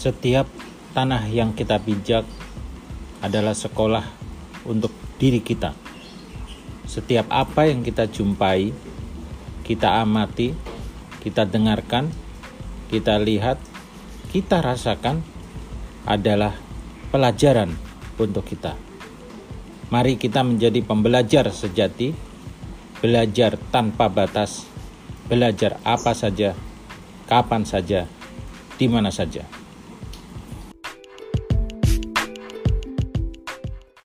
Setiap tanah yang kita pijak adalah sekolah untuk diri kita. Setiap apa yang kita jumpai, kita amati, kita dengarkan, kita lihat, kita rasakan adalah pelajaran untuk kita. Mari kita menjadi pembelajar sejati, belajar tanpa batas, belajar apa saja, kapan saja, di mana saja.